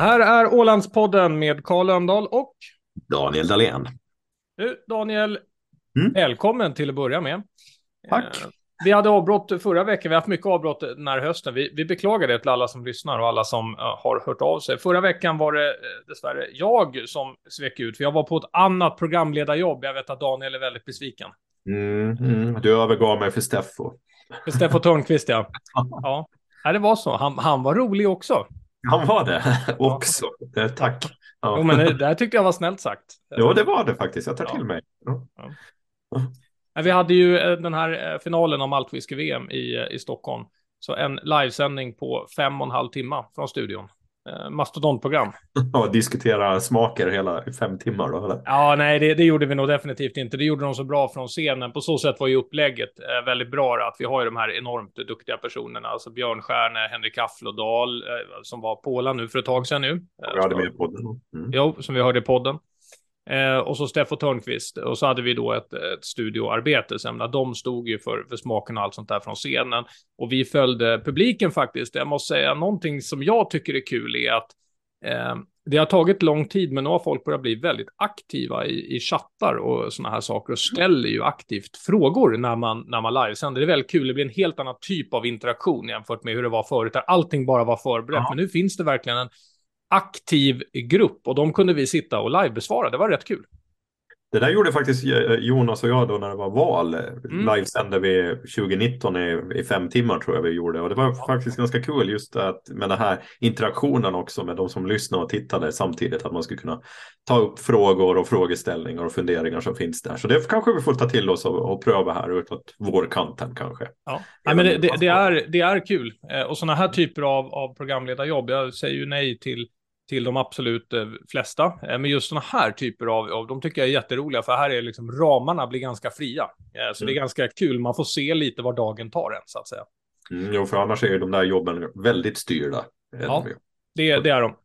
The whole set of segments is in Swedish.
Det här är Ålandspodden med Karl Lönndahl och Daniel Dahlén. Du, Daniel, Mm. välkommen till att börja med. Tack. Eh, Vi hade avbrott förra veckan, vi har haft mycket avbrott den här hösten. Vi, vi beklagar det till alla som lyssnar och alla som eh, har hört av sig. Förra veckan var det eh, dessvärre jag som svek ut, för jag var på ett annat programledarjobb. Jag vet att Daniel är väldigt besviken. Mm, mm. Du övergav mig för Steffo. För Steffo Törnqvist, ja. Ja, Nej, det var så. Han, han var rolig också. Han var det också. Eh, Tack. Ja. Jo, men det, det här tyckte jag var snällt sagt. Jo, det var det faktiskt. Jag tar Ja. till mig. Ja. Vi hade ju eh, den här eh, finalen om Altwhisky-VM i, i Stockholm. Så en livesändning på fem och en halv timme från studion. Eh, Mastodontprogram. Och diskutera smaker hela fem timmar då, eller? Ja, nej, det, det gjorde vi nog definitivt inte. Det gjorde de så bra från scenen. På så sätt var ju upplägget eh, väldigt bra. Att vi har ju de här enormt duktiga personerna. Alltså Björn Stjärne, Henrik Afflodal, eh, som var på Åland nu för ett tag sedan nu. Eh, Jag hade med på den. Mm. Jo, som vi hörde i podden. Eh, och så Steffo Törnqvist. Och så hade vi då ett, ett studioarbete. Så menar, de stod ju för, för smaken och allt sånt där från scenen. Och vi följde publiken faktiskt. Jag måste säga någonting som jag tycker är kul är att eh, det har tagit lång tid, men nu har folk börjat bli väldigt aktiva i, i chattar och såna här saker och ställer ju aktivt frågor när man, när man livesänder. Det är väldigt kul. Det blir en helt annan typ av interaktion jämfört med hur det var förut, där allting bara var förberett. Ja. Men nu finns det verkligen en aktiv grupp och de kunde vi sitta och livebesvara. Det var rätt kul. Det där gjorde faktiskt eh, Jonas och jag då när det var val. Mm. Livesände vi 2019 i, i fem timmar tror jag vi gjorde. Och det var faktiskt ganska kul just att med den här interaktionen också med de som lyssnade och tittade samtidigt. Att man skulle kunna ta upp frågor och frågeställningar och funderingar som finns där. Så det kanske vi får ta till oss och, och pröva här utåt vårkanten kanske. Ja, Nej, men det, det, det, är, det är kul. Eh, och sådana här typer av, av programledarjobb, jag säger ju nej till, till de absolut eh, flesta. Eh, men just sådana här typer av, av, de tycker jag är jätteroliga, för här är liksom ramarna blir ganska fria. Eh, så det är Mm. ganska kul, man får se lite var dagen tar en, så att säga. Mm, jo, för annars är ju de där jobben väldigt styrda. Ja. Det, det är de.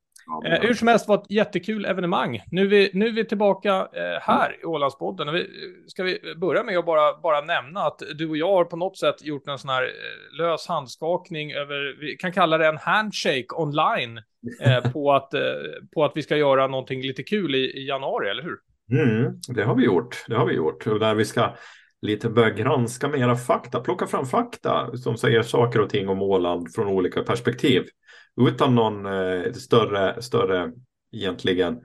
Eh, hur som helst var ett jättekul evenemang. Nu är vi, nu är vi tillbaka eh, här i Ålandspodden. Vi, ska vi börja med att bara, bara nämna att du och jag har på något sätt gjort en sån här eh, lös handskakning över, vi kan kalla det en handshake online, eh, på, att, eh, på att vi ska göra någonting lite kul i, i januari, eller hur? Mm, det har vi gjort. Det har vi gjort. Där vi ska lite börja granska mera fakta, plocka fram fakta som säger saker och ting om Åland från olika perspektiv. Utan någon eh, större, större egentligen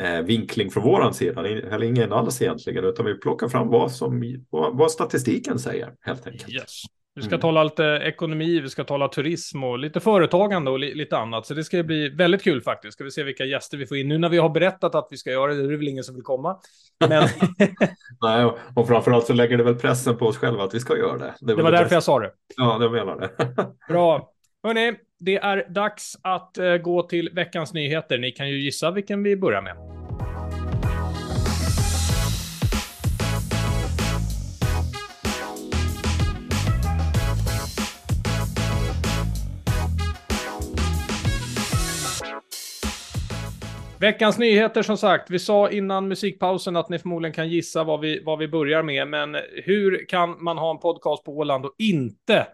eh, vinkling från våran sida, eller ingen alls egentligen, utan vi plockar fram vad, som, vad, vad statistiken säger helt enkelt. Yes. Vi ska Mm. tala lite ekonomi, vi ska tala turism och lite företagande och li lite annat. Så det ska bli väldigt kul faktiskt. Ska vi se vilka gäster vi får in. Nu när vi har berättat att vi ska göra det, det är väl ingen som vill komma. Men Nej, och, och framförallt så lägger det väl pressen på oss själva att vi ska göra det. det väl var därför jag sa det. Ja, det menar det. Bra. Hörni, det är dags att eh, gå till veckans nyheter. Ni kan ju gissa vilken vi börjar med. Veckans nyheter som sagt. Vi sa innan musikpausen att ni förmodligen kan gissa vad vi, vad vi börjar med. Men hur kan man ha en podcast på Åland och inte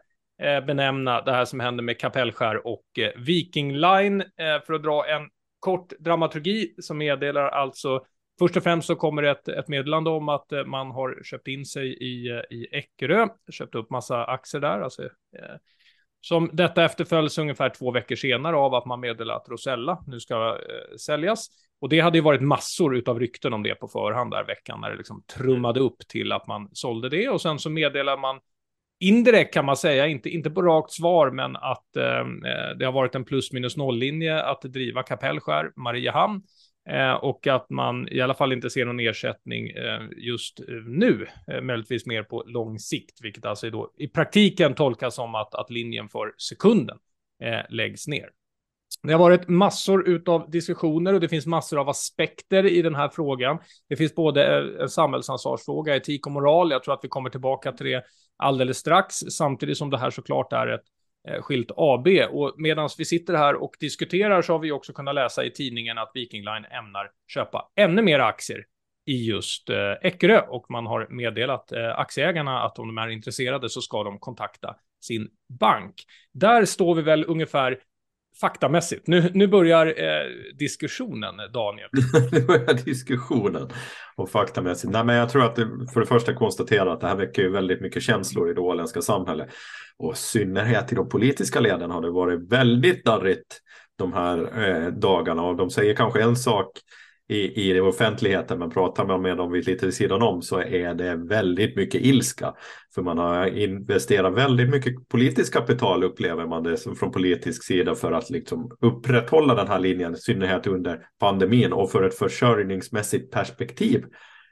Eh, benämna det här som händer med Kapellskär och eh, Viking Line? Eh, för att dra en kort dramaturgi som meddelar alltså Först och främst så kommer det ett, ett meddelande om att man har köpt in sig i, i Eckerö, köpt upp massa aktier där. Alltså, eh, som detta efterföljs ungefär två veckor senare av att man meddelar att Rosella nu ska eh, säljas. Och det hade ju varit massor av rykten om det på förhand där veckan när det liksom trummade upp till att man sålde det. Och sen så meddelar man indirekt kan man säga, inte, inte på rakt svar, men att ehm, eh, det har varit en plus minus noll-linje att driva Kapellskär, Mariehamn. Eh, och att man i alla fall inte ser någon ersättning eh, just eh, nu, eh, möjligtvis mer på lång sikt, vilket alltså då i praktiken tolkas som att, att linjen för sekunden eh, läggs ner. Det har varit massor av diskussioner och det finns massor av aspekter i den här frågan. Det finns både eh, en samhällsansvarsfråga, etik och moral. Jag tror att vi kommer tillbaka till det alldeles strax, samtidigt som det här såklart är ett eh, skilt AB. Och medan vi sitter här och diskuterar så har vi också kunnat läsa i tidningen att Viking Line ämnar köpa ännu mer aktier i just eh, Eckerö och man har meddelat eh, aktieägarna att om de är intresserade så ska de kontakta sin bank. Där står vi väl ungefär faktamässigt. Nu, nu börjar eh, diskussionen, eh, Daniel. nu börjar diskussionen och faktamässigt. Nej, men jag tror att det, för det första konstatera att det här väcker ju väldigt mycket känslor i det åländska samhället. Och i synnerhet i de politiska leden har det varit väldigt darrigt de här eh, dagarna. Och de säger kanske en sak i, i offentligheten, men pratar man med dem lite vid sidan om så är det väldigt mycket ilska. För man har investerat väldigt mycket politiskt kapital upplever man det från politisk sida för att liksom upprätthålla den här linjen, i synnerhet under pandemin och för ett försörjningsmässigt perspektiv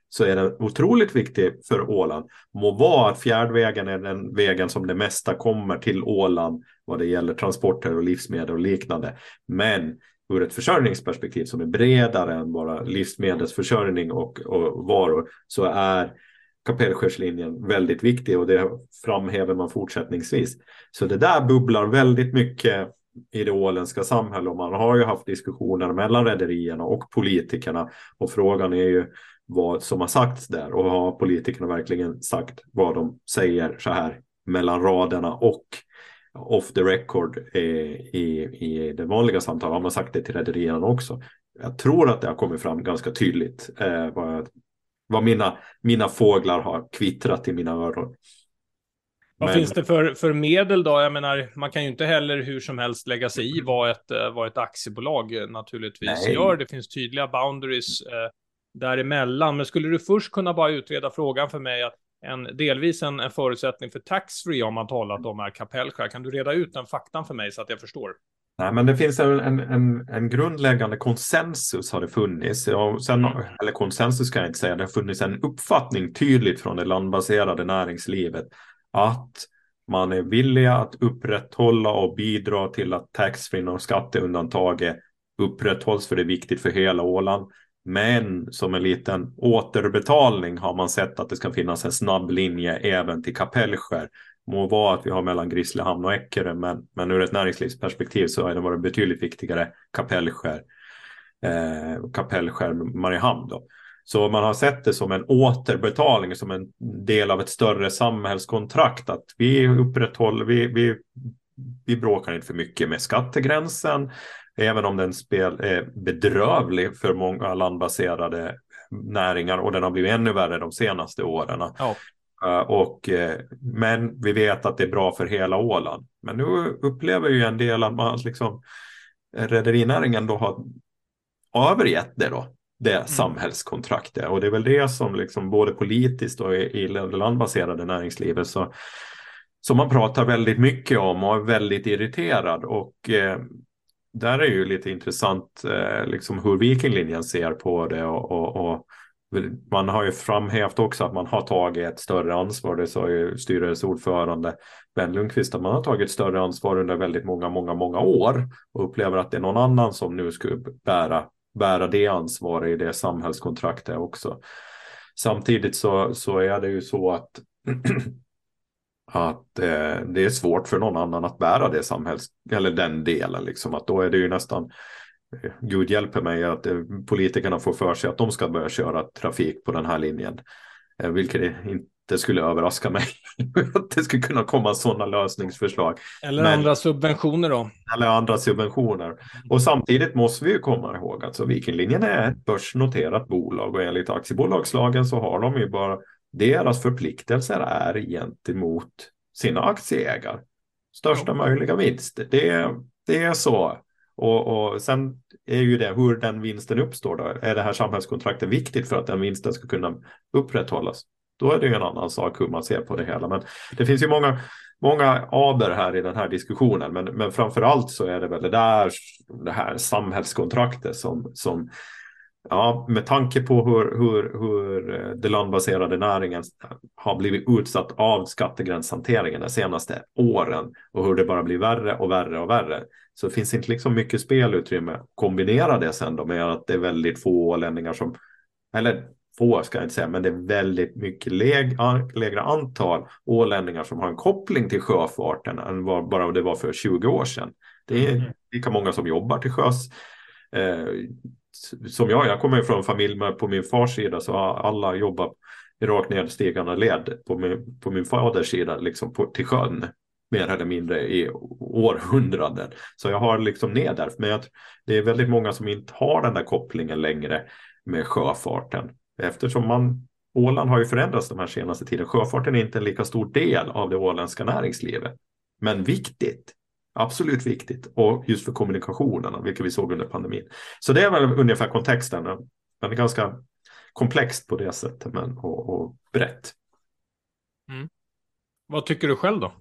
så är den otroligt viktig för Åland. Må vara att fjärdvägen är den vägen som det mesta kommer till Åland vad det gäller transporter och livsmedel och liknande. Men ur ett försörjningsperspektiv som är bredare än bara livsmedelsförsörjning och, och varor så är Kapellskärslinjen väldigt viktig och det framhäver man fortsättningsvis. Så det där bubblar väldigt mycket i det åländska samhället och man har ju haft diskussioner mellan rederierna och politikerna och frågan är ju vad som har sagts där och har politikerna verkligen sagt vad de säger så här mellan raderna och off the record i, i det vanliga samtalet. Har man sagt det till rederierna också? Jag tror att det har kommit fram ganska tydligt eh, vad, vad mina, mina fåglar har kvittrat i mina öron. Vad Men... finns det för, för medel då? Jag menar, man kan ju inte heller hur som helst lägga sig i vad ett, eh, vad ett aktiebolag eh, naturligtvis Nej. gör. Det finns tydliga boundaries eh, däremellan. Men skulle du först kunna bara utreda frågan för mig att en, delvis en, en förutsättning för taxfree om man talat om är kapellskär. Kan du reda ut den faktan för mig så att jag förstår? Nej, men det finns en, en, en grundläggande konsensus har det funnits. Ja, sen, eller konsensus kan jag inte säga, det har funnits en uppfattning tydligt från det landbaserade näringslivet att man är villiga att upprätthålla och bidra till att taxfree och skatteundantaget upprätthålls för det är viktigt för hela Åland. Men som en liten återbetalning har man sett att det ska finnas en snabb linje även till Kapellskär. Må vara att vi har mellan Grisslehamn och Eckerö, men, men ur ett näringslivsperspektiv så har det varit betydligt viktigare Kapellskär, eh, Kapellskär Mariehamn. Då. Så man har sett det som en återbetalning, som en del av ett större samhällskontrakt. Att vi upprätthåller, vi, vi, vi bråkar inte för mycket med skattegränsen. Även om den spel är bedrövlig för många landbaserade näringar och den har blivit ännu värre de senaste åren. Ja. Uh, och, uh, men vi vet att det är bra för hela Åland. Men nu upplever ju en del att man liksom rederinäringen då har övergett det då. Det mm. samhällskontraktet och det är väl det som liksom både politiskt och i, i det landbaserade näringslivet så som man pratar väldigt mycket om och är väldigt irriterad och eh, där är ju lite intressant eh, liksom hur Vikinglinjen ser på det och, och, och, man har ju framhävt också att man har tagit ett större ansvar. Det sa ju styrelseordförande Ben Lundqvist att man har tagit större ansvar under väldigt många, många, många år och upplever att det är någon annan som nu skulle bära, bära det ansvaret i det samhällskontraktet också. Samtidigt så, så är det ju så att att eh, det är svårt för någon annan att bära det samhälls eller den delen liksom att då är det ju nästan eh, Gud hjälper mig att eh, politikerna får för sig att de ska börja köra trafik på den här linjen. Eh, vilket inte skulle överraska mig. att det skulle kunna komma sådana lösningsförslag. Eller Men, andra subventioner då. Eller andra subventioner. Och samtidigt måste vi ju komma ihåg att Vikinglinjen är ett börsnoterat bolag och enligt aktiebolagslagen så har de ju bara deras förpliktelser är gentemot sina aktieägare. Största ja. möjliga vinst. Det, det är så. Och, och sen är ju det hur den vinsten uppstår. Då. Är det här samhällskontraktet viktigt för att den vinsten ska kunna upprätthållas? Då är det ju en annan sak hur man ser på det hela. Men det finns ju många, många aber här i den här diskussionen. Men, men framför allt så är det väl det där det här samhällskontraktet som, som Ja, med tanke på hur, hur, hur eh, det landbaserade näringen har blivit utsatt av skattegränshanteringen de senaste åren och hur det bara blir värre och värre och värre så finns inte liksom mycket spelutrymme. Kombinera det sen då med att det är väldigt få ålänningar som, eller få ska jag inte säga, men det är väldigt mycket leg, lägre antal ålänningar som har en koppling till sjöfarten än vad bara det var för 20 år sedan. Det är mm. lika många som jobbar till sjöss. Eh, som jag, jag kommer från en familj med på min fars sida så alla jobbar i rakt nedstigande led på min, på min faders sida, liksom på, till sjön mer eller mindre i århundraden. Så jag har liksom ner där. Men jag, det är väldigt många som inte har den där kopplingen längre med sjöfarten. Eftersom man, Åland har ju förändrats de här senaste tiden. Sjöfarten är inte en lika stor del av det åländska näringslivet. Men viktigt. Absolut viktigt. Och just för kommunikationerna, vilket vi såg under pandemin. Så det är väl ungefär kontexten. Men ganska komplext på det sättet men, och, och brett. Mm. Vad tycker du själv då?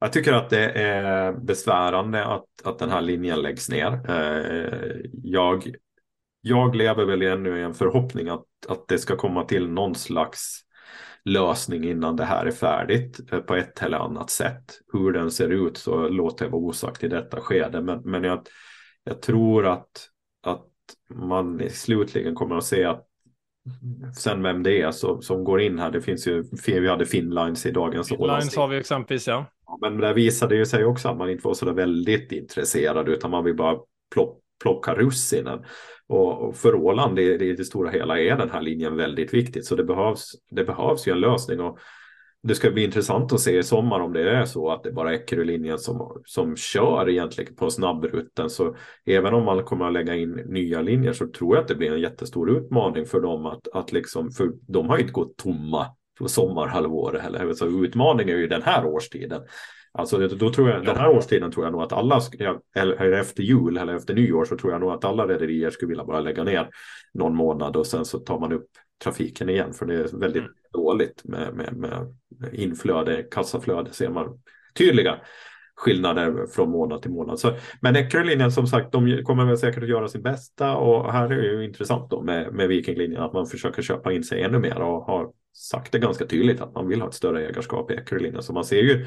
Jag tycker att det är besvärande att, att den här linjen läggs ner. Eh, jag, jag lever väl ännu i en förhoppning att, att det ska komma till någon slags lösning innan det här är färdigt eh, på ett eller annat sätt. Hur den ser ut så låter jag vara osagt i detta skede. Men, men jag, jag tror att, att man slutligen kommer att se att sen vem det är så, som går in här. Det finns ju, vi hade Finlines i dagens Finlines har vi exempelvis ja. Men det visade ju sig också att man inte var så väldigt intresserad utan man vill bara plock, plocka russinen. Och, för Åland i det, det stora hela är den här linjen väldigt viktigt så det behövs, det behövs ju en lösning. Och det ska bli intressant att se i sommar om det är så att det bara är Ekerölinjen som, som kör egentligen på snabbrutten. Så även om man kommer att lägga in nya linjer så tror jag att det blir en jättestor utmaning för dem att, att liksom, för de har ju inte gått tomma på sommarhalvåret heller. Så utmaningen är ju den här årstiden. Alltså då tror jag, den här årstiden tror jag nog att alla, eller efter jul eller efter nyår så tror jag nog att alla rederier skulle vilja bara lägga ner någon månad och sen så tar man upp trafiken igen för det är väldigt mm. dåligt med, med, med inflöde, kassaflöde ser man tydliga skillnader från månad till månad. Så, men Eckerölinjen som sagt, de kommer väl säkert att göra sin bästa och här är det ju intressant då med, med Vikinglinjen att man försöker köpa in sig ännu mer och har sagt det ganska tydligt att man vill ha ett större ägarskap i Eckerölinjen. Så man ser ju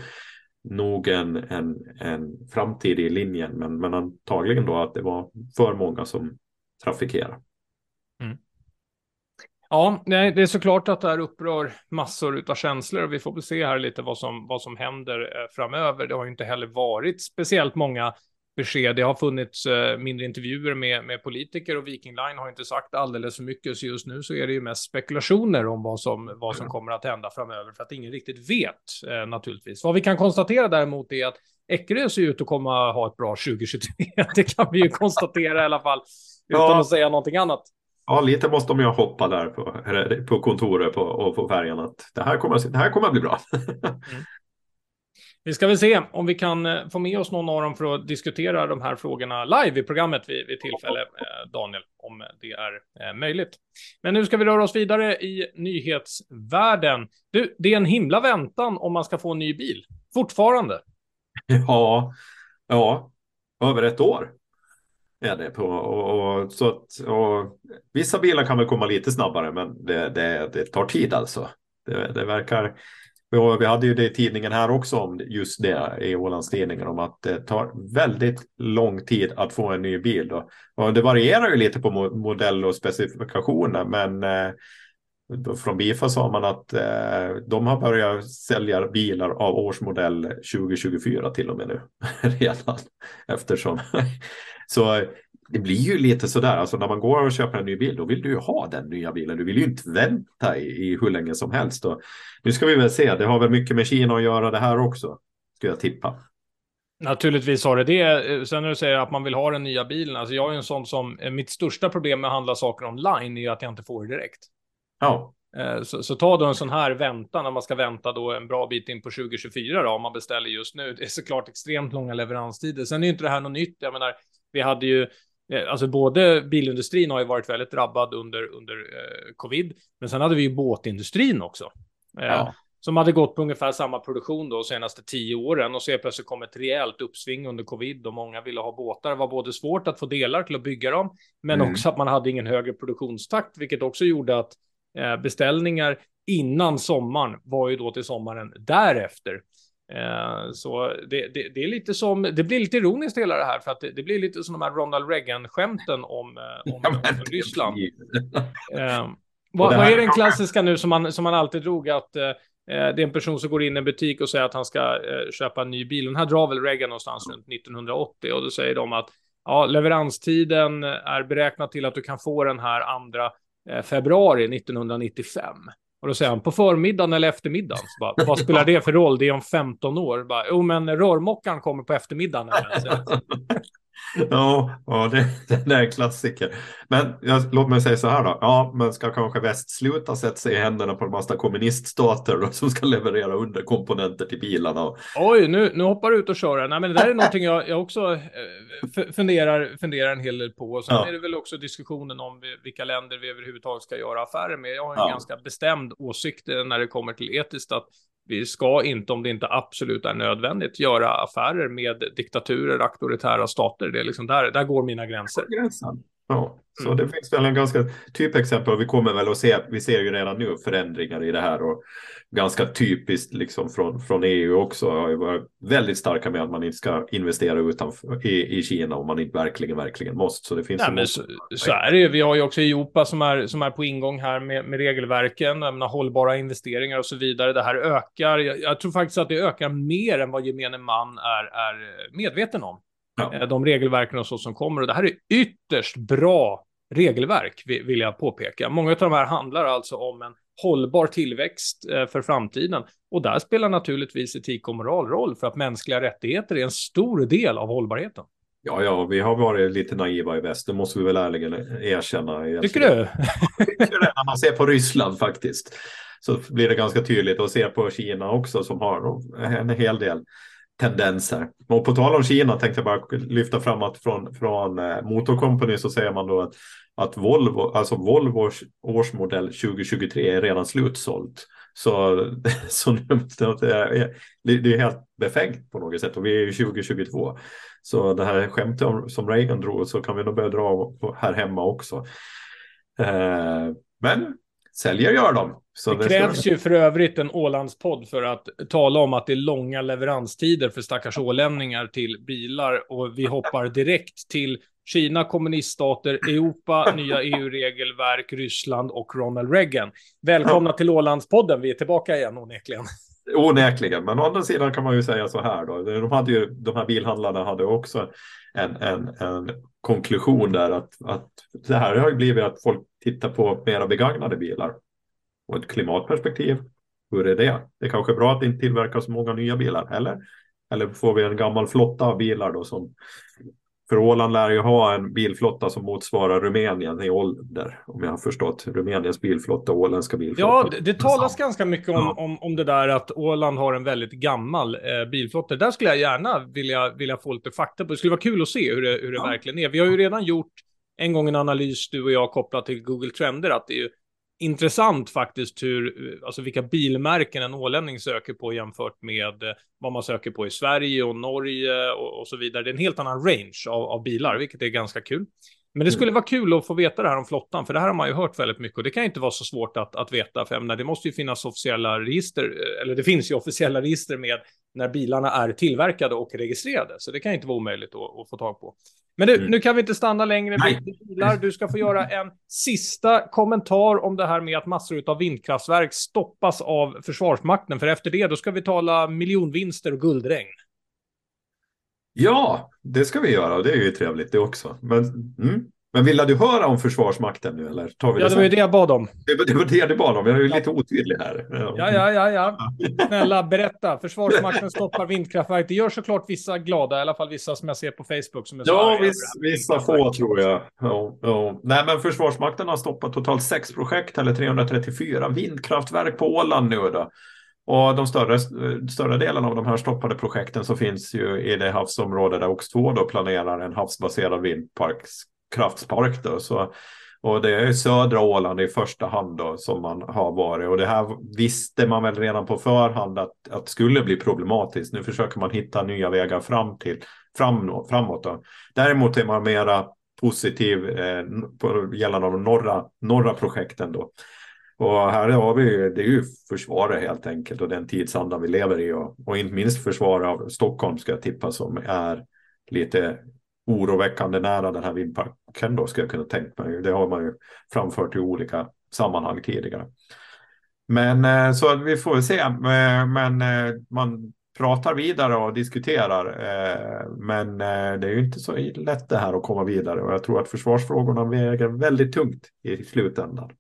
nog en, en, en framtid i linjen men, men antagligen då att det var för många som trafikerar. Mm. Ja, det är såklart att det här upprör massor av känslor och vi får väl se här lite vad som, vad som händer eh, framöver. Det har ju inte heller varit speciellt många besked. Det har funnits eh, mindre intervjuer med, med politiker och Viking Line har inte sagt alldeles för mycket. Så just nu så är det ju mest spekulationer om vad som, vad som kommer att hända framöver för att ingen riktigt vet eh, naturligtvis. Vad vi kan konstatera däremot är att Eckerö ser ut att komma ha ett bra 2023. det kan vi ju konstatera i alla fall utan ja. att säga någonting annat. Ja, lite måste de ju hoppa där på, på kontoret på, och på färjan att det här kommer, det här kommer att bli bra. mm. Vi ska väl se om vi kan eh, få med oss någon av dem för att diskutera de här frågorna live i programmet vid, vid tillfälle, eh, Daniel, om det är eh, möjligt. Men nu ska vi röra oss vidare i nyhetsvärlden. Du, det är en himla väntan om man ska få en ny bil. Fortfarande. Ja, ja, över ett år är det på. Och, och så att, och, vissa bilar kan väl komma lite snabbare, men det, det, det tar tid alltså. Det, det verkar vi hade ju det i tidningen här också om just det i Ålandstidningen om att det tar väldigt lång tid att få en ny bil. Då. Och det varierar ju lite på modell och specifikationer men eh, från Bifa sa man att eh, de har börjat sälja bilar av årsmodell 2024 till och med nu redan eftersom så det blir ju lite sådär, alltså när man går och köper en ny bil, då vill du ju ha den nya bilen. Du vill ju inte vänta i, i hur länge som helst. Och nu ska vi väl se, det har väl mycket med Kina att göra det här också, skulle jag tippa. Naturligtvis har det det. Eh, sen när du säger att man vill ha den nya bilen, alltså jag är en sån som, eh, mitt största problem med att handla saker online är ju att jag inte får det direkt. Ja. Eh, så, så ta då en sån här väntan när man ska vänta då en bra bit in på 2024 då, om man beställer just nu. Det är såklart extremt långa leveranstider. Sen är ju inte det här något nytt. Jag menar, vi hade ju Eh, alltså både bilindustrin har ju varit väldigt drabbad under, under eh, covid, men sen hade vi ju båtindustrin också. Eh, ja. Som hade gått på ungefär samma produktion då senaste tio åren och så plötsligt kom ett rejält uppsving under covid och många ville ha båtar. Det var både svårt att få delar till att bygga dem, men mm. också att man hade ingen högre produktionstakt, vilket också gjorde att beställningar innan sommaren var ju då till sommaren därefter. Eh, så det, det, det, är lite som, det blir lite ironiskt hela det här, för att det, det blir lite som de här Ronald Reagan-skämten om, eh, om, om Ryssland. eh, vad, vad, är den klassiska nu som man, som man alltid drog, att eh, det är en person som går in i en butik och säger att han ska eh, köpa en ny bil. Den här drar väl Reagan någonstans runt 1980 och då säger de att ja, leveranstiden är beräknad till att du kan få den här andra februari 1995. Och då säger han på förmiddagen eller eftermiddagen. Bara, vad spelar det för roll? Det är om 15 år. Bara, jo, men rörmokaren kommer på eftermiddagen. Ja, ja det, det är en klassiker. Men ja, låt mig säga så här då. Ja, men ska kanske väst sluta sätta sig i händerna på en massa kommuniststater då, som ska leverera underkomponenter till bilarna? Oj, nu, nu hoppar du ut och kör. Nej, men det där är någonting jag, jag också eh, funderar, funderar en hel del på. Och sen ja. är det väl också diskussionen om vilka länder vi överhuvudtaget ska göra affärer med. Jag har en ja. ganska bestämd åsikt när det kommer till etiskt att vi ska inte, om det inte absolut är nödvändigt, göra affärer med diktaturer, auktoritära stater. Det är liksom där, där går mina gränser. Gränsen. Ja, så mm. det finns väl en ganska typexempel. Vi kommer väl att se, vi ser ju redan nu förändringar i det här och ganska typiskt liksom från, från EU också. Har ju varit väldigt starka med att man inte ska investera utanför i, i Kina om man inte verkligen, verkligen måste. Så det finns. Nej, så, så, är det ju. Vi har ju också Europa som är, som är på ingång här med, med regelverken, menar, hållbara investeringar och så vidare. Det här ökar. Jag, jag tror faktiskt att det ökar mer än vad gemene man är, är medveten om. Ja. Eh, de regelverken och så som kommer. Och det här är ytterst bra regelverk, vill jag påpeka. Många av de här handlar alltså om en hållbar tillväxt eh, för framtiden. Och där spelar naturligtvis etik och moral roll för att mänskliga rättigheter är en stor del av hållbarheten. Ja, ja, vi har varit lite naiva i väst, det måste vi väl ärligen erkänna. Tycker du? Tycker det, när man ser på Ryssland faktiskt. Så blir det ganska tydligt och ser på Kina också som har en hel del tendenser. Och på tal om Kina tänkte jag bara lyfta fram att från, från eh, Motor Company så säger man då att, att Volvo, alltså Volvos årsmodell 2023 är redan slutsålt. Så, så eh, det, är, det är helt befängt på något sätt och vi är ju 2022. Så det här skämtet som Reagan drog så kan vi nog börja dra här hemma också. Eh, men säljer gör de. Så det, det krävs ju för övrigt en Ålandspodd för att tala om att det är långa leveranstider för stackars ålänningar till bilar och vi hoppar direkt till Kina, kommuniststater, Europa, nya EU-regelverk, Ryssland och Ronald Reagan. Välkomna till Ålandspodden, vi är tillbaka igen onekligen. Onekligen, men å andra sidan kan man ju säga så här då. De, hade ju, de här bilhandlarna hade också en, en, en konklusion där att, att det här har ju blivit att folk tittar på mera begagnade bilar. Och ett klimatperspektiv, hur är det? Det är kanske är bra att det inte tillverkas så många nya bilar, eller? Eller får vi en gammal flotta av bilar då som för Åland lär ju ha en bilflotta som motsvarar Rumänien i ålder. Om jag har förstått Rumäniens bilflotta och åländska bilflotta. Ja, det, talas ganska mycket om, ja. om, om det där att Åland har en väldigt gammal eh, bilflotta. Där skulle jag gärna vilja, vilja få lite fakta på. Det skulle vara kul att se hur det, hur det ja. verkligen är. Vi har ju redan gjort en gång en analys, du och jag, kopplat till Google Trender, att det är ju intressant faktiskt hur, eh, alltså vilka bilmärken en ålänning söker på jämfört med eh, vad man söker på i Sverige och Norge och, och så vidare. Det är en helt annan range av, av bilar, vilket är ganska kul. Men det skulle mm. vara kul att få veta det här om flottan, för det här har man ju hört väldigt mycket och det kan inte vara så svårt att, att veta, för menar, det måste ju finnas officiella register, eh, eller det finns ju officiella register med när bilarna är tillverkade och registrerade, så det kan inte vara omöjligt att, att få tag på. Men du, mm. nu kan vi inte stanna längre vid bilar. Du ska få göra en sista kommentar om det här med att massor av vindkraftverk stoppas av Försvarsmakten. För efter det, då ska vi tala miljonvinster och guldregn. Ja, det ska vi göra och det är ju trevligt det också. Men mm. Men vill du höra om Försvarsmakten nu eller? Tar vi ja, det, var ju det jag bad om. Det, det var det du bad om, jag är ju lite otydlig här. Ja, ja, ja, ja. Snälla, berätta. Försvarsmakten stoppar vindkraftverk. Det gör såklart vissa glada, i alla fall vissa som jag ser på Facebook. Som är ja, viss, vissa få tror jag. Ja, ja. Nej, men Försvarsmakten har stoppat totalt sex projekt, eller 334 vindkraftverk på Åland nu då. Och de större, större delen av de här stoppade projekten så finns ju i det havsområde där OX2 då planerar en havsbaserad vindparks kraftspark. Då, så, och det är södra Åland i första hand då, som man har varit. Och det här visste man väl redan på förhand att, att skulle bli problematiskt. Nu försöker man hitta nya vägar fram till, fram, framåt. Då. Däremot är man mera positiv eh, på, gällande de norra, norra projekten. Då. Och här har vi, det är ju försvaret helt enkelt och den tidsanda vi lever i och, och inte minst försvar av Stockholm ska jag tippa som är lite oroväckande nära den här vindparken då ska jag kunna tänka mig. Det har man ju framfört i olika sammanhang tidigare. Men eh, så vi får se. Eh, men eh, man pratar vidare och diskuterar. Men det är ju inte så lätt det här att komma vidare och jag tror att försvarsfrågorna väger väldigt tungt i slutändan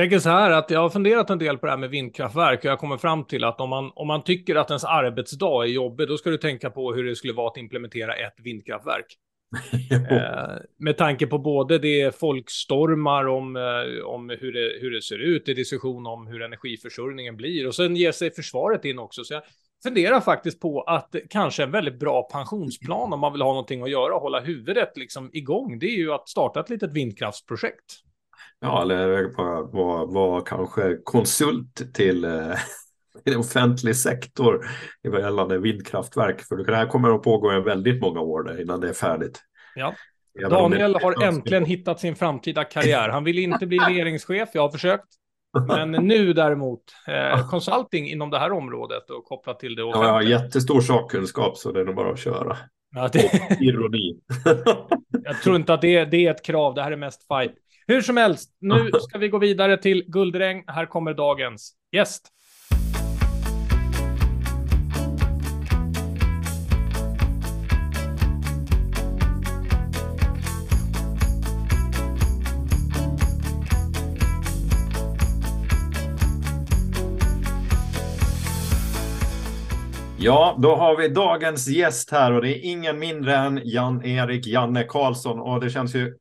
tänker så här att jag har funderat en del på det här med vindkraftverk och jag kommer fram till att om man, om man tycker att ens arbetsdag är jobbig, då ska du tänka på hur det skulle vara att implementera ett vindkraftverk. eh, med tanke på både det folkstormar om, eh, om hur, det, hur det ser ut, i diskussion om hur energiförsörjningen blir och sen ger sig försvaret in också. Så jag funderar faktiskt på att kanske en väldigt bra pensionsplan om man vill ha någonting att göra och hålla huvudet liksom igång. Det är ju att starta ett litet vindkraftsprojekt. Ja, eller vara var, kanske konsult till eh, offentlig sektor gällande vindkraftverk. För det här kommer att pågå väldigt många år innan det är färdigt. Ja. Daniel har äntligen hittat sin framtida karriär. Han vill inte bli regeringschef, jag har försökt. Men nu däremot, eh, consulting inom det här området och kopplat till det offentliga. Ja, jag har jättestor sakkunskap så det är nog bara att köra. Ja, det... ironi. jag tror inte att det, det är ett krav, det här är mest fight. Hur som helst, nu ska vi gå vidare till guldregn. Här kommer dagens gäst. Ja, då har vi dagens gäst här och det är ingen mindre än Jan-Erik Janne Karlsson och det känns ju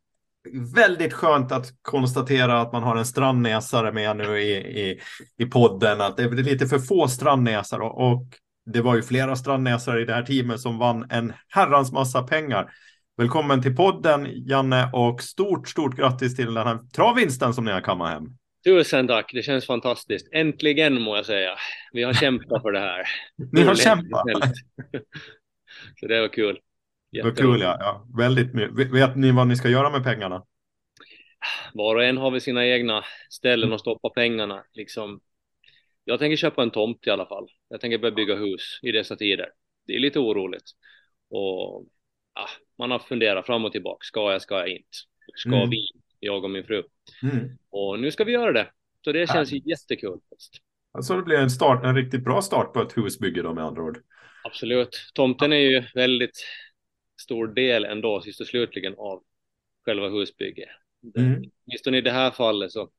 väldigt skönt att konstatera att man har en strandnäsare med nu i, i, i podden. Att det är lite för få strandnäsare och, det var ju flera strandnäsare i det här teamet som vann en herrans massa pengar. Välkommen till podden Janne och stort, stort grattis till den här travvinsten som ni har kammat hem. Tusen tack, det känns fantastiskt. Äntligen må jag säga. Vi har kämpat för det här. Ni har kämpat? Så det var kul. Vad kul ja. ja. Väldigt mycket. Vet ni vad ni ska göra med pengarna? Var och en har vi sina egna ställen att stoppa pengarna. Liksom. Jag tänker köpa en tomt i alla fall. Jag tänker börja bygga hus i dessa tider. Det är lite oroligt. Och ah, man har funderat fram och tillbaka. Ska jag, ska jag inte? Ska mm. vi, jag och min fru? Mm. Och nu ska vi göra det. Så det känns ju jättekul. Alltså det blir en, start, en riktigt bra start på ett husbygge då med andra ord. Absolut. Tomten är ju väldigt stor del ändå sist och slutligen av själva husbygget. Mm. Åtminstone i det här fallet så,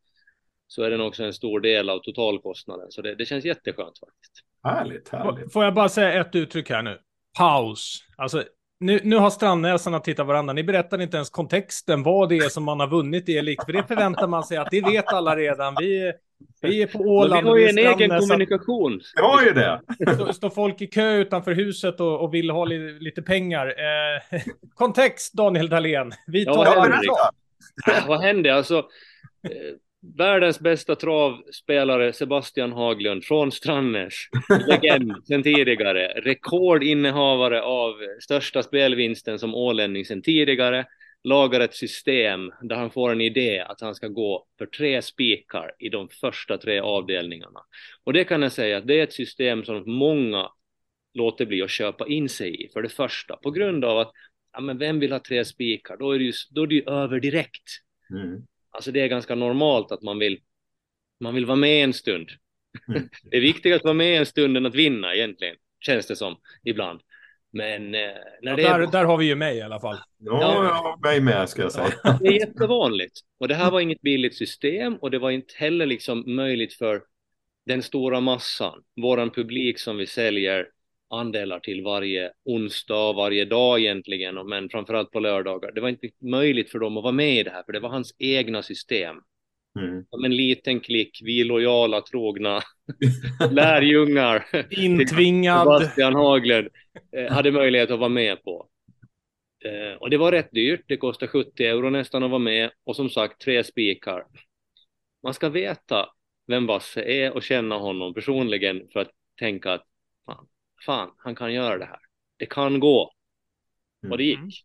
så är den också en stor del av totalkostnaden, så det, det känns jätteskönt faktiskt. Härligt, härligt. Får jag bara säga ett uttryck här nu? Paus. Alltså, nu, nu har strandnäsarna tittat varandra. Ni berättar inte ens kontexten, vad det är som man har vunnit i Elik. För det förväntar man sig att det vet alla redan. Vi, vi är på Åland. Men vi har ju en egen kommunikation. Vi har ju det. Står, står folk i kö utanför huset och, och vill ha li, lite pengar. Eh, kontext, Daniel Dahlén. Vi tar ja, det. Äh, vad hände? Alltså, eh, världens bästa travspelare Sebastian Haglund från Strannäs, legend sen tidigare, rekordinnehavare av största spelvinsten som ålänning sen tidigare, lagar ett system där han får en idé att han ska gå för tre spikar i de första tre avdelningarna. Och det kan jag säga att det är ett system som många låter bli att köpa in sig i, för det första, på grund av att ja, men vem vill ha tre spikar? Då är det ju, då är det ju över direkt. Mm. Alltså det är ganska normalt att man vill, man vill vara med en stund. Det är viktigare att vara med en stund än att vinna egentligen, känns det som ibland. Men eh, när ja, det där, är... där har vi ju mig i alla fall. Ja, ja mig med ska jag säga. Det är jättevanligt. Och det här var inget billigt system och det var inte heller liksom möjligt för den stora massan, våran publik som vi säljer andelar till varje onsdag, varje dag egentligen, men framförallt på lördagar. Det var inte möjligt för dem att vara med i det här, för det var hans egna system. Mm. Som en liten klick, vi lojala, trogna lärjungar. Intvingad. Sebastian Haglund eh, hade möjlighet att vara med på. Eh, och det var rätt dyrt, det kostar 70 euro nästan att vara med och som sagt tre spikar. Man ska veta vem Basse är och känna honom personligen för att tänka att fan, fan han kan göra det här. Det kan gå. Och det mm. gick.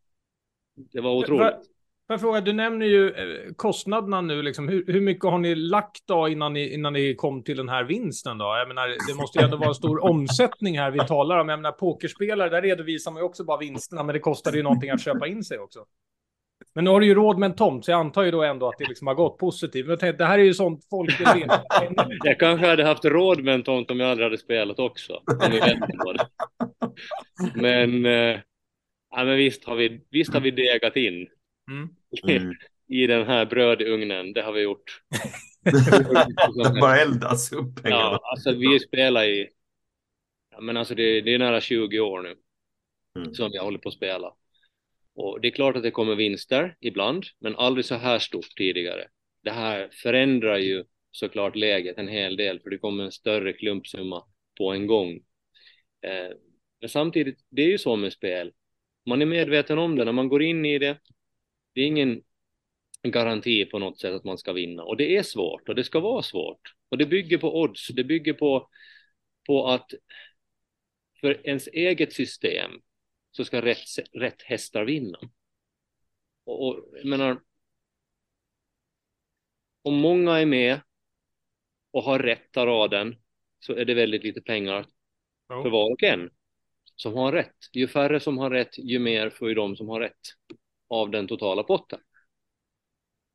Det var otroligt. Får jag fråga, du nämner ju eh, kostnaderna nu, liksom. hur, hur mycket har ni lagt då innan ni, innan ni kom till den här vinsten då? Jag menar, det måste ju ändå vara en stor omsättning här vi talar om. Jag menar, pokerspelare, där redovisar man ju också bara vinsterna, men det kostar ju någonting att köpa in sig också. Men nu har du ju råd med en tomt, så jag antar ju då ändå att det liksom har gått positivt. Men tänkte, det här är ju sånt folk vill veta. Jag kanske hade haft råd med en tomt om jag aldrig hade spelat också. Men, ja, men visst, har vi, visst har vi degat in Mm. I den här brödugnen, det har vi gjort. Bara eldas upp pengarna. Ja, alltså vi spelar i, ja, men alltså det, det är nära 20 år nu Mm. som vi håller på att spela. Och det är klart att det kommer vinster ibland, men aldrig så här stort tidigare. Det här förändrar ju såklart läget en hel del, för det kommer en större klumpsumma på en gång. Eh, men samtidigt, det är ju så med spel. Man är medveten om det när man går in i det. Det är ingen garanti på något sätt att man ska vinna. Och det är svårt och det ska vara svårt. Och det bygger på odds. Det bygger på, på att för ens eget system så ska rätt, rätt hästar vinna. Och, och jag menar, om många är med och har rätta raden så är det väldigt lite pengar för var och en som har rätt. Ju färre som har rätt, ju mer får ju de som har rätt av den totala potten.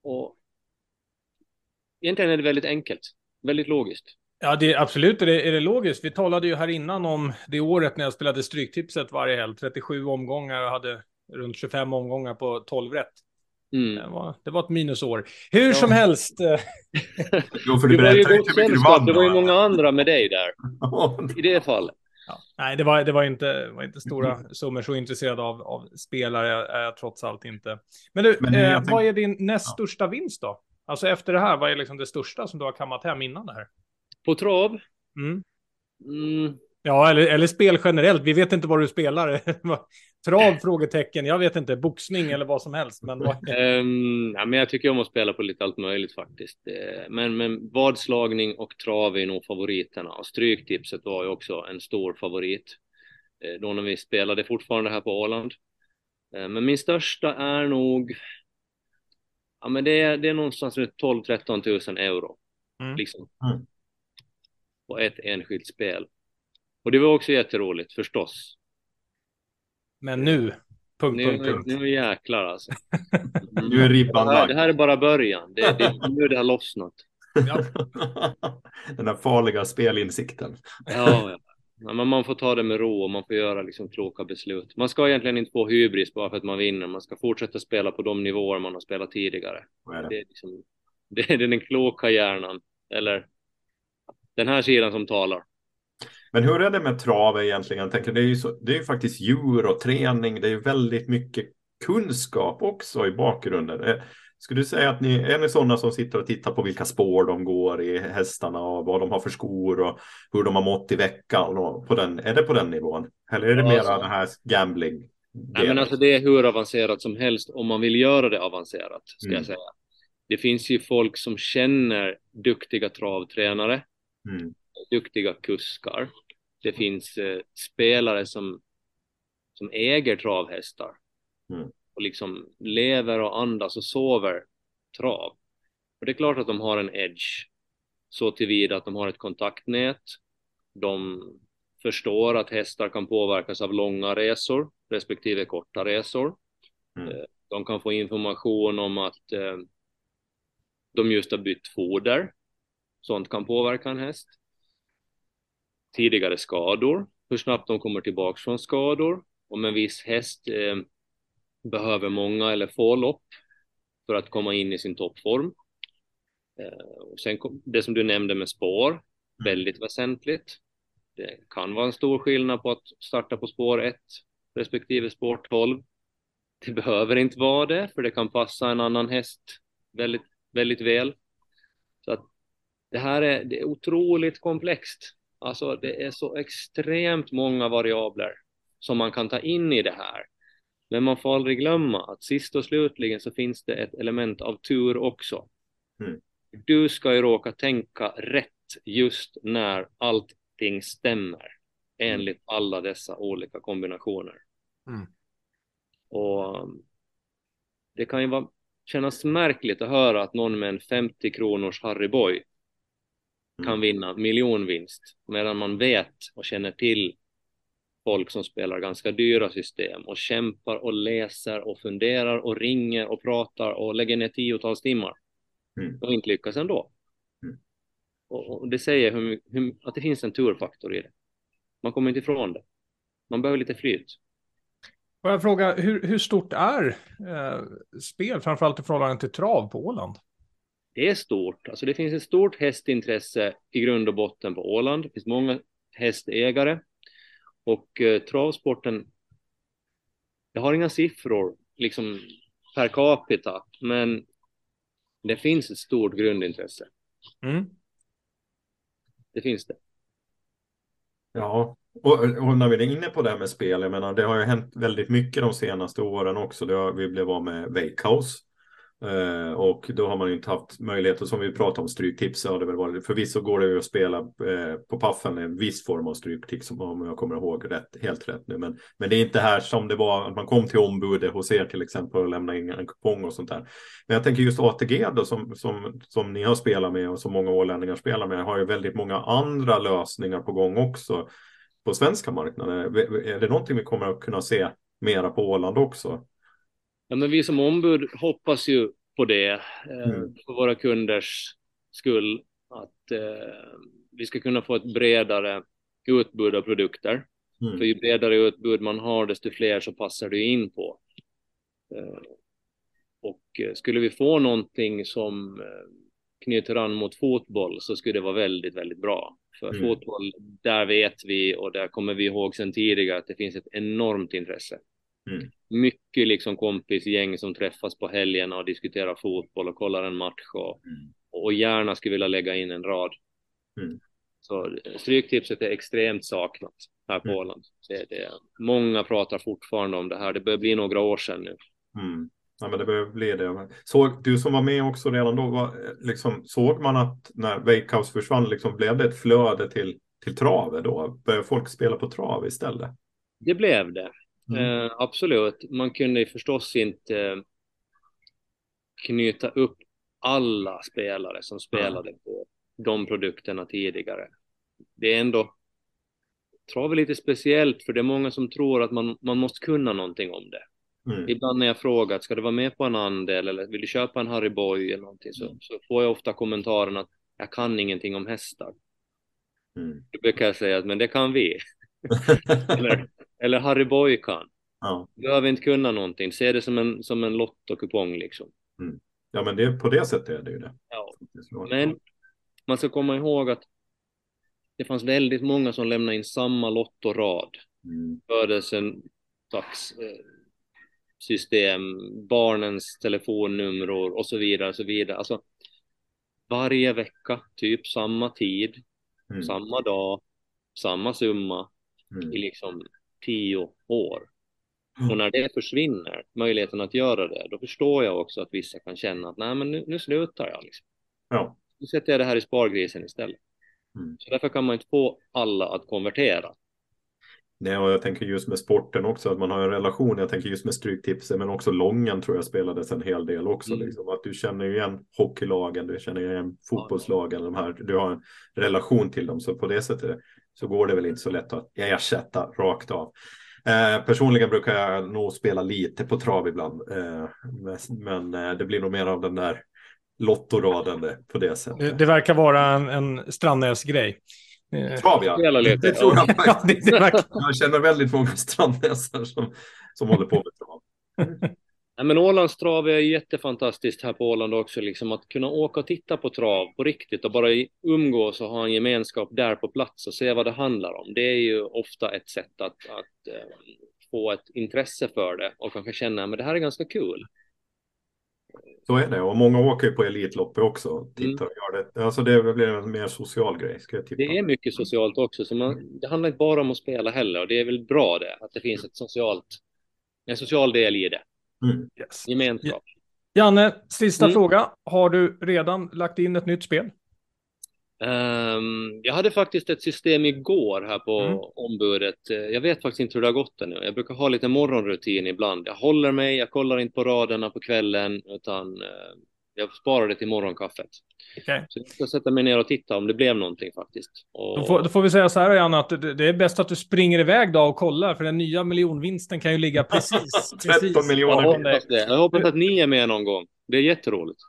Och egentligen är det väldigt enkelt, väldigt logiskt. Ja, det, absolut är det, är det logiskt. Vi talade ju här innan om det året när jag spelade Stryktipset varje helg. 37 omgångar och hade runt 25 omgångar på 12 rätt. Mm. Det var, det var ett minusår. Hur Ja. som helst. eh, Jo, för du Det var ju gott inte hur mycket du sällskap, vann. det var ju många andra med dig där, i det fallet. Ja. Nej, det var, det var inte, var inte stora summor. Så intresserad av, av spelare är jag trots allt inte. Men du, Men, eh, eh, vad är din näst Ja. största vinst då? Alltså efter det här, vad är liksom det största som du har kammat hem innan det här? På trav, Mm. mm, Ja, eller, eller spel generellt. Vi vet inte vad du spelar. Trav? Frågetecken. Jag vet inte. Boxning eller vad som helst. Men vad... Ehm, ja, men jag tycker om att spela på lite allt möjligt faktiskt. Eh, Men, men vadslagning och trav är nog favoriterna. Och Stryktipset var ju också en stor favorit. eh, Då när vi spelade fortfarande här på Åland. Eh, Men min största är nog... Ja, men det är, det är någonstans runt 12-13 000 euro. Mm. Liksom. Mm. På ett enskilt spel. Och det var också jätteroligt förstås. Men nu. Punkt, Nu, punkt, punkt. nu jäklar alltså. Nu är ribban Det här, lagd. det här är bara början. Det, det, nu det har lossnat. Ja. Den där farliga spelinsikten. Ja, ja. men man får ta det med ro och man får göra liksom kloka beslut. Man ska egentligen inte få hybris bara för att man vinner. Man ska fortsätta spela på de nivåer man har spelat tidigare. Är det? Det är, liksom, det är den kloka hjärnan, eller den här sidan som talar. Men hur är det med trav egentligen? Jag tänker, det, är ju så, det är ju faktiskt djur och träning. Det är ju väldigt mycket kunskap också i bakgrunden. Eh, Skulle du säga att ni är ni sådana som sitter och tittar på vilka spår de går i hästarna och vad de har för skor och hur de har mått i veckan? Och på den, är det på den nivån? Eller är det Ja, mer alltså- den här gambling? Nej, men alltså det är hur avancerat som helst om man vill göra det avancerat, ska Mm. jag säga. Det finns ju folk som känner duktiga travtränare, Mm. Duktiga kuskar. Det finns eh, spelare som, som äger travhästar Mm. och liksom lever och andas och sover trav. Och det är klart att de har en edge så tillvida att de har ett kontaktnät. De förstår att hästar kan påverkas av långa resor respektive korta resor. Mm. Eh, De kan få information om att eh, de just har bytt foder. Sånt kan påverka en häst. Tidigare skador, hur snabbt de kommer tillbaka från skador. Om en viss häst eh, behöver många eller få lopp för att komma in i sin toppform. Eh, och sen kom, det som du nämnde med spår, väldigt väsentligt. Det kan vara en stor skillnad på att starta på spår 1 respektive spår 12. Det behöver inte vara det, för det kan passa en annan häst väldigt, väldigt väl. Så att det här är, det är otroligt komplext. Alltså det är så extremt många variabler som man kan ta in i det här. Men man får aldrig glömma att sist och slutligen så finns det ett element av tur också. Mm. Du ska ju råka tänka rätt just när allting stämmer enligt alla dessa olika kombinationer. Mm. Och um, det kan ju vara, kännas märkligt att höra att någon med en 50 kronors Harry Boy kan Mm. vinna miljonvinst medan man vet och känner till folk som spelar ganska dyra system och kämpar och läser och funderar och ringer och pratar och lägger ner tiotals timmar Mm. och inte lyckas ändå. Mm. Och, och det säger hur, hur, att det finns en turfaktor i det. Man kommer inte ifrån det. Man behöver lite flyt. Får jag fråga, hur, hur stort är eh, spel, framförallt i förhållande till trav på Åland? Det är stort. Alltså det finns ett stort hästintresse i grund och botten på Åland. Det finns många hästägare och eh, travsporten. Jag har inga siffror liksom per capita, men det finns ett stort grundintresse. Mm. Det finns det. Ja, och, och, när vi är inne på det här med spel, jag menar det har ju hänt väldigt mycket de senaste åren också. Det har, vi blev av med Wakehouse Eh, och då har man inte haft möjlighet, och som vi pratade om stryktips, har det väl varit, förvisso går det ju att spela eh, på paffen en viss form av stryktips om jag kommer ihåg rätt, helt rätt nu. Men, men det är inte här som det var, att man kom till ombudet eh, hos er till exempel och lämnade in en kupong och sånt där. Men jag tänker just ATG då som, som, som ni har spelat med och som många ålänningar spelar med har ju väldigt många andra lösningar på gång också på svenska marknaden. Eh, är det någonting vi kommer att kunna se mera på Åland också? Ja, men vi som ombud hoppas ju på det eh, mm. för våra kunders skull att eh, vi ska kunna få ett bredare utbud av produkter. Mm. För ju bredare utbud man har, desto fler så passar det in på. Eh, och eh, skulle vi få någonting som eh, knyter an mot fotboll så skulle det vara väldigt, väldigt bra. För mm. fotboll, där vet vi och där kommer vi ihåg sedan tidigare att det finns ett enormt intresse. Mm. Mycket liksom kompisgäng som träffas på helgerna och diskuterar fotboll och kollar en match och, mm. och gärna skulle vilja lägga in en rad. Mm. Så Stryktipset är extremt saknat här på mm. Åland. Det, det, många pratar fortfarande om det här. Det börjar bli några år sedan nu. Mm. Ja, men det börjar bli det. Såg, du som var med också redan då, var, liksom, såg man att när Wakehouse försvann, liksom, blev det ett flöde till, till travet då? Började folk spela på trav istället? Det blev det. Mm. Eh, absolut, man kunde förstås inte eh, knyta upp alla spelare som spelade på de produkterna tidigare. Det är ändå trav är lite speciellt för det är många som tror att man, man måste kunna någonting om det. Mm. Ibland när jag frågar, ska du vara med på en andel eller vill du köpa en Harry Boy eller någonting så, mm. så får jag ofta kommentaren att jag kan ingenting om hästar. Mm. Då brukar jag säga att men det kan vi. eller, eller Harry Boy kan. Ja. Behöver inte kunna någonting, se det som en, som en lottokupong liksom. Mm. Ja, men det, på det sättet är det ju det. Ja. Men man ska komma ihåg att det fanns väldigt många som lämnade in samma lottorad. Mm. Födelsen, eh, system, barnens telefonnummer och så vidare, så vidare. Alltså, varje vecka, typ samma tid, mm. samma dag, samma summa mm. i liksom tio år. Och när det försvinner, möjligheten att göra det, då förstår jag också att vissa kan känna att nej, men nu, nu slutar jag. Liksom. Ja. Nu sätter jag det här i spargrisen istället. Mm. Så därför kan man inte få alla att konvertera. Nej, och jag tänker just med sporten också, att man har en relation. Jag tänker just med Stryktipset, men också Lången tror jag spelades en hel del också. Mm. Liksom. Att du känner igen hockeylagen, du känner igen fotbollslagen, de här, du har en relation till dem. Så på det sättet så går det väl inte så lätt att ersätta rakt av. Eh, personligen brukar jag nog spela lite på trav ibland. Eh, men eh, det blir nog mer av den där lottoraden på det sättet. Det, det verkar vara en, en Strandnäs-grej. Eh, trav ja, det tror jag faktiskt. jag känner väldigt många Strandnäsar som, som håller på med trav. Nej, men Ålands trav är jättefantastiskt här på Åland också, liksom att kunna åka och titta på trav på riktigt och bara umgås och ha en gemenskap där på plats och se vad det handlar om. Det är ju ofta ett sätt att, att uh, få ett intresse för det och kanske känna att det här är ganska kul. Så är det och många åker ju på Elitloppet också. Tittar och gör det. Alltså det blir en mer social grej. Ska jag tippa. Det är mycket socialt också, så man, det handlar inte bara om att spela heller och det är väl bra det, att det finns ett socialt, en social del i det. Mm. Yes. Gemenskap. Janne, sista mm. fråga. Har du redan lagt in ett nytt spel? Um, jag hade faktiskt ett system igår här på mm. ombudet. Jag vet faktiskt inte hur det har gått ännu. Jag brukar ha lite morgonrutin ibland. Jag håller mig, jag kollar inte på raderna på kvällen, utan uh, jag sparar det till morgonkaffet. Okay. Så jag ska sätta mig ner och titta om det blev någonting faktiskt. Och... Då, får, då får vi säga så här Janne, att det, det, är bäst att du springer iväg då och kollar, för den nya miljonvinsten kan ju ligga precis... 13 miljoner. Jag hoppas, det. jag hoppas att ni är med någon gång. Det är jätteroligt.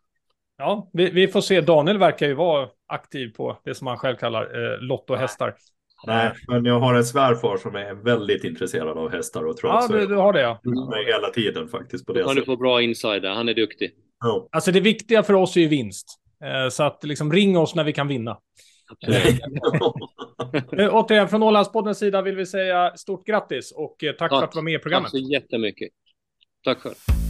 Ja, vi, vi, får se. Daniel verkar ju vara aktiv på det som han själv kallar eh, lottohästar. Nej, men jag har en svärfar som är väldigt intresserad av hästar och trav. Ja, du, du har det ja. Med hela tiden faktiskt. På det kan du få bra insider, han är duktig. Ja. Alltså det viktiga för oss är ju vinst. Eh, så att liksom ring oss när vi kan vinna. Eh, återigen, från Ålandspoddens sida vill vi säga stort grattis och eh, tack, Tack. för att du var med i Tack programmet. så jättemycket. Tack själv.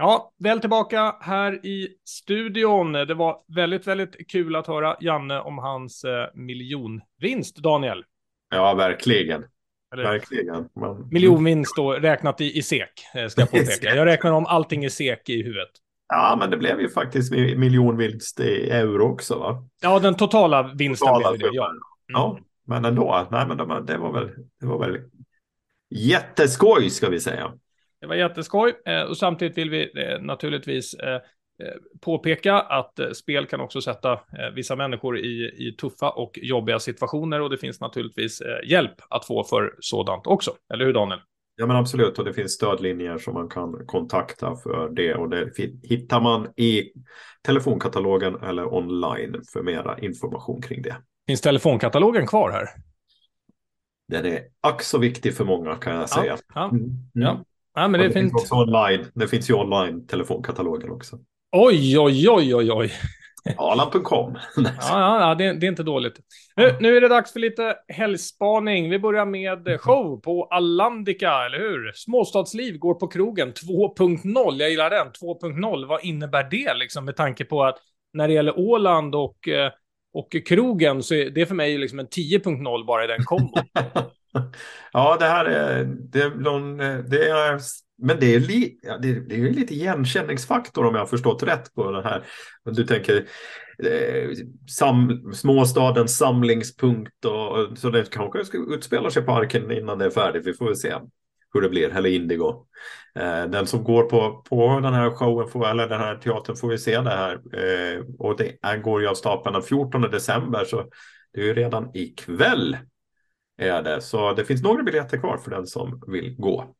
Ja, väl tillbaka här i studion. Det var väldigt, väldigt kul att höra Janne om hans eh, miljonvinst, Daniel. Ja, verkligen. Eller, Verkligen. Men, miljonvinst då, räknat i, i SEK, eh, ska jag påpeka. Jag räknar om allting i SEK i huvudet. Ja, men det blev ju faktiskt mi- miljonvinst i euro också, va? Ja, den totala vinsten Totala blev det, ja. summan. Ja, men ändå. Nej, men de, det var väl, det var väl jätteskoj, ska vi säga. Det var jätteskoj eh, och samtidigt vill vi eh, naturligtvis eh, påpeka att spel kan också sätta vissa människor i, i tuffa och jobbiga situationer och det finns naturligtvis hjälp att få för sådant också. Eller hur Daniel? Ja, men absolut. Och det finns stödlinjer som man kan kontakta för det. Och det hittar man i telefonkatalogen eller online för mera information kring det. Finns telefonkatalogen kvar här? Den är ack så viktig för många kan jag säga. Ja, Mm. ja. Ja men det, det finns också online. Det finns ju online telefonkatalogen också. Oj, oj, oj, oj, oj. Arlan.com. Ja, ja, ja det, det är inte dåligt. Nu, nu är det dags för lite helgspaning. Vi börjar med show på Allandica, eller hur? Småstadsliv går på krogen 2.0. Jag gillar den. 2.0. Vad innebär det liksom med tanke på att när det gäller Åland och, eh, och krogen så är det för mig liksom en 10.0 bara i den kombon. ja, det här är, det är, någon, det är men det är, li, det, är, det är lite igenkänningsfaktor om jag har förstått rätt på det här. Du tänker eh, sam, småstadens samlingspunkt och så det kanske utspelar sig på Arken innan det är färdigt. Vi får väl se hur det blir, eller Indigo. Eh, den som går på, på den här showen, får, eller den här teatern får ju se det här. Eh, och det går ju av stapeln den 14 december, så det är ju redan ikväll. Är det. Så det finns några biljetter kvar för den som vill gå.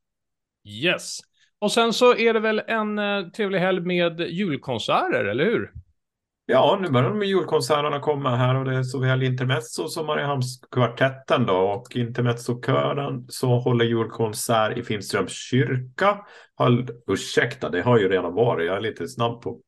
Yes. Och sen så är det väl en eh, trevlig helg med julkonserter, eller hur? Ja, nu börjar de med julkonserterna komma här och det är såväl Intermezzo som Mariehamnskvartetten då och Intermezzo-kören så håller julkonsert i Finströms kyrka. Håll, ursäkta, det har ju redan varit, jag är lite snabb på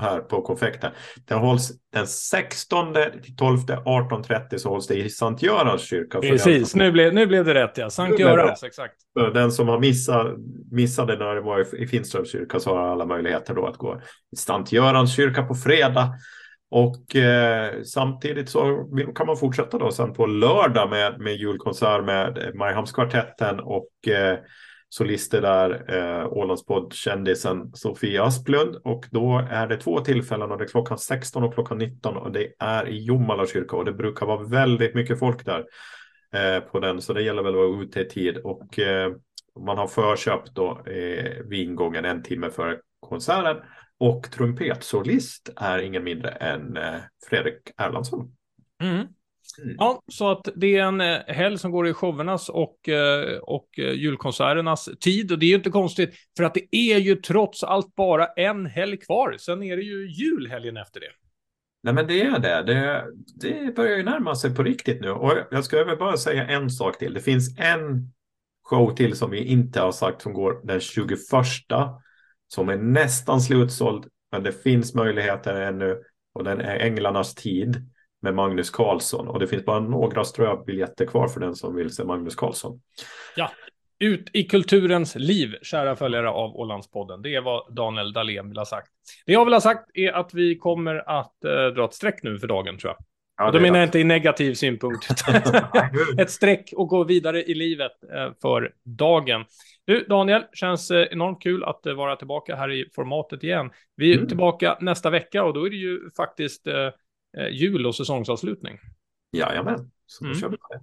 här på konfekten. Den hålls den 16 till 12, 18.30 så hålls det i Sankt Görans kyrka. Precis, nu, blev, nu blev det rätt ja. Sankt det Görans, exakt. den som har missat, missade när det var i, Finströms kyrka så har alla möjligheter då att gå i Sankt Görans kyrka på fredag. Och eh, samtidigt så kan man fortsätta då sen på lördag med, med julkonsert med Mariehamnskvartetten och eh, solister där, eh, Ålandspodd-kändisen Sofia Asplund. Och då är det två tillfällen och det är klockan 16 och klockan 19 och det är i Jomala kyrka och det brukar vara väldigt mycket folk där eh, på den. Så det gäller väl att vara ute i tid och eh, man har förköpt då eh, vid ingången en timme före konserten. Och trumpetsolist är ingen mindre än eh, Fredrik Erlandsson. Mm. Mm. Ja, så att det är en eh, helg som går i showernas och, eh, och eh, julkonserternas tid. Och det är ju inte konstigt, för att det är ju trots allt bara en helg kvar. Sen är det ju julhelgen efter det. Nej men det är det. det. Det börjar ju närma sig på riktigt nu. Och jag ska väl bara säga en sak till. Det finns en show till som vi inte har sagt som går den 21. Som är nästan slutsåld. Men det finns möjligheter ännu. Och den är Änglarnas tid med Magnus Carlsson. Och det finns bara några ströbiljetter kvar för den som vill se Magnus Carlsson. Ut i kulturens liv, kära följare av Ålandspodden. Det är vad Daniel Dahlén vill ha sagt. Det jag vill ha sagt är att vi kommer att eh, dra ett streck nu för dagen, tror jag. Ja, och då menar jag inte i negativ synpunkt, utan ett streck och gå vidare i livet eh, för dagen. Du, Daniel, känns eh, enormt kul att eh, vara tillbaka här i formatet igen. Vi är Mm. tillbaka nästa vecka och då är det ju faktiskt eh, jul och säsongsavslutning. Jajamän, så då Mm. kör vi det.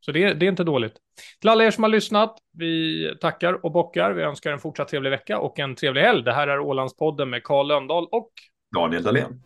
Så det, det är inte dåligt. Till alla er som har lyssnat, vi tackar och bockar. Vi önskar en fortsatt trevlig vecka och en trevlig helg. Det här är Ålandspodden med Karl Lönndahl och Daniel Dahlén.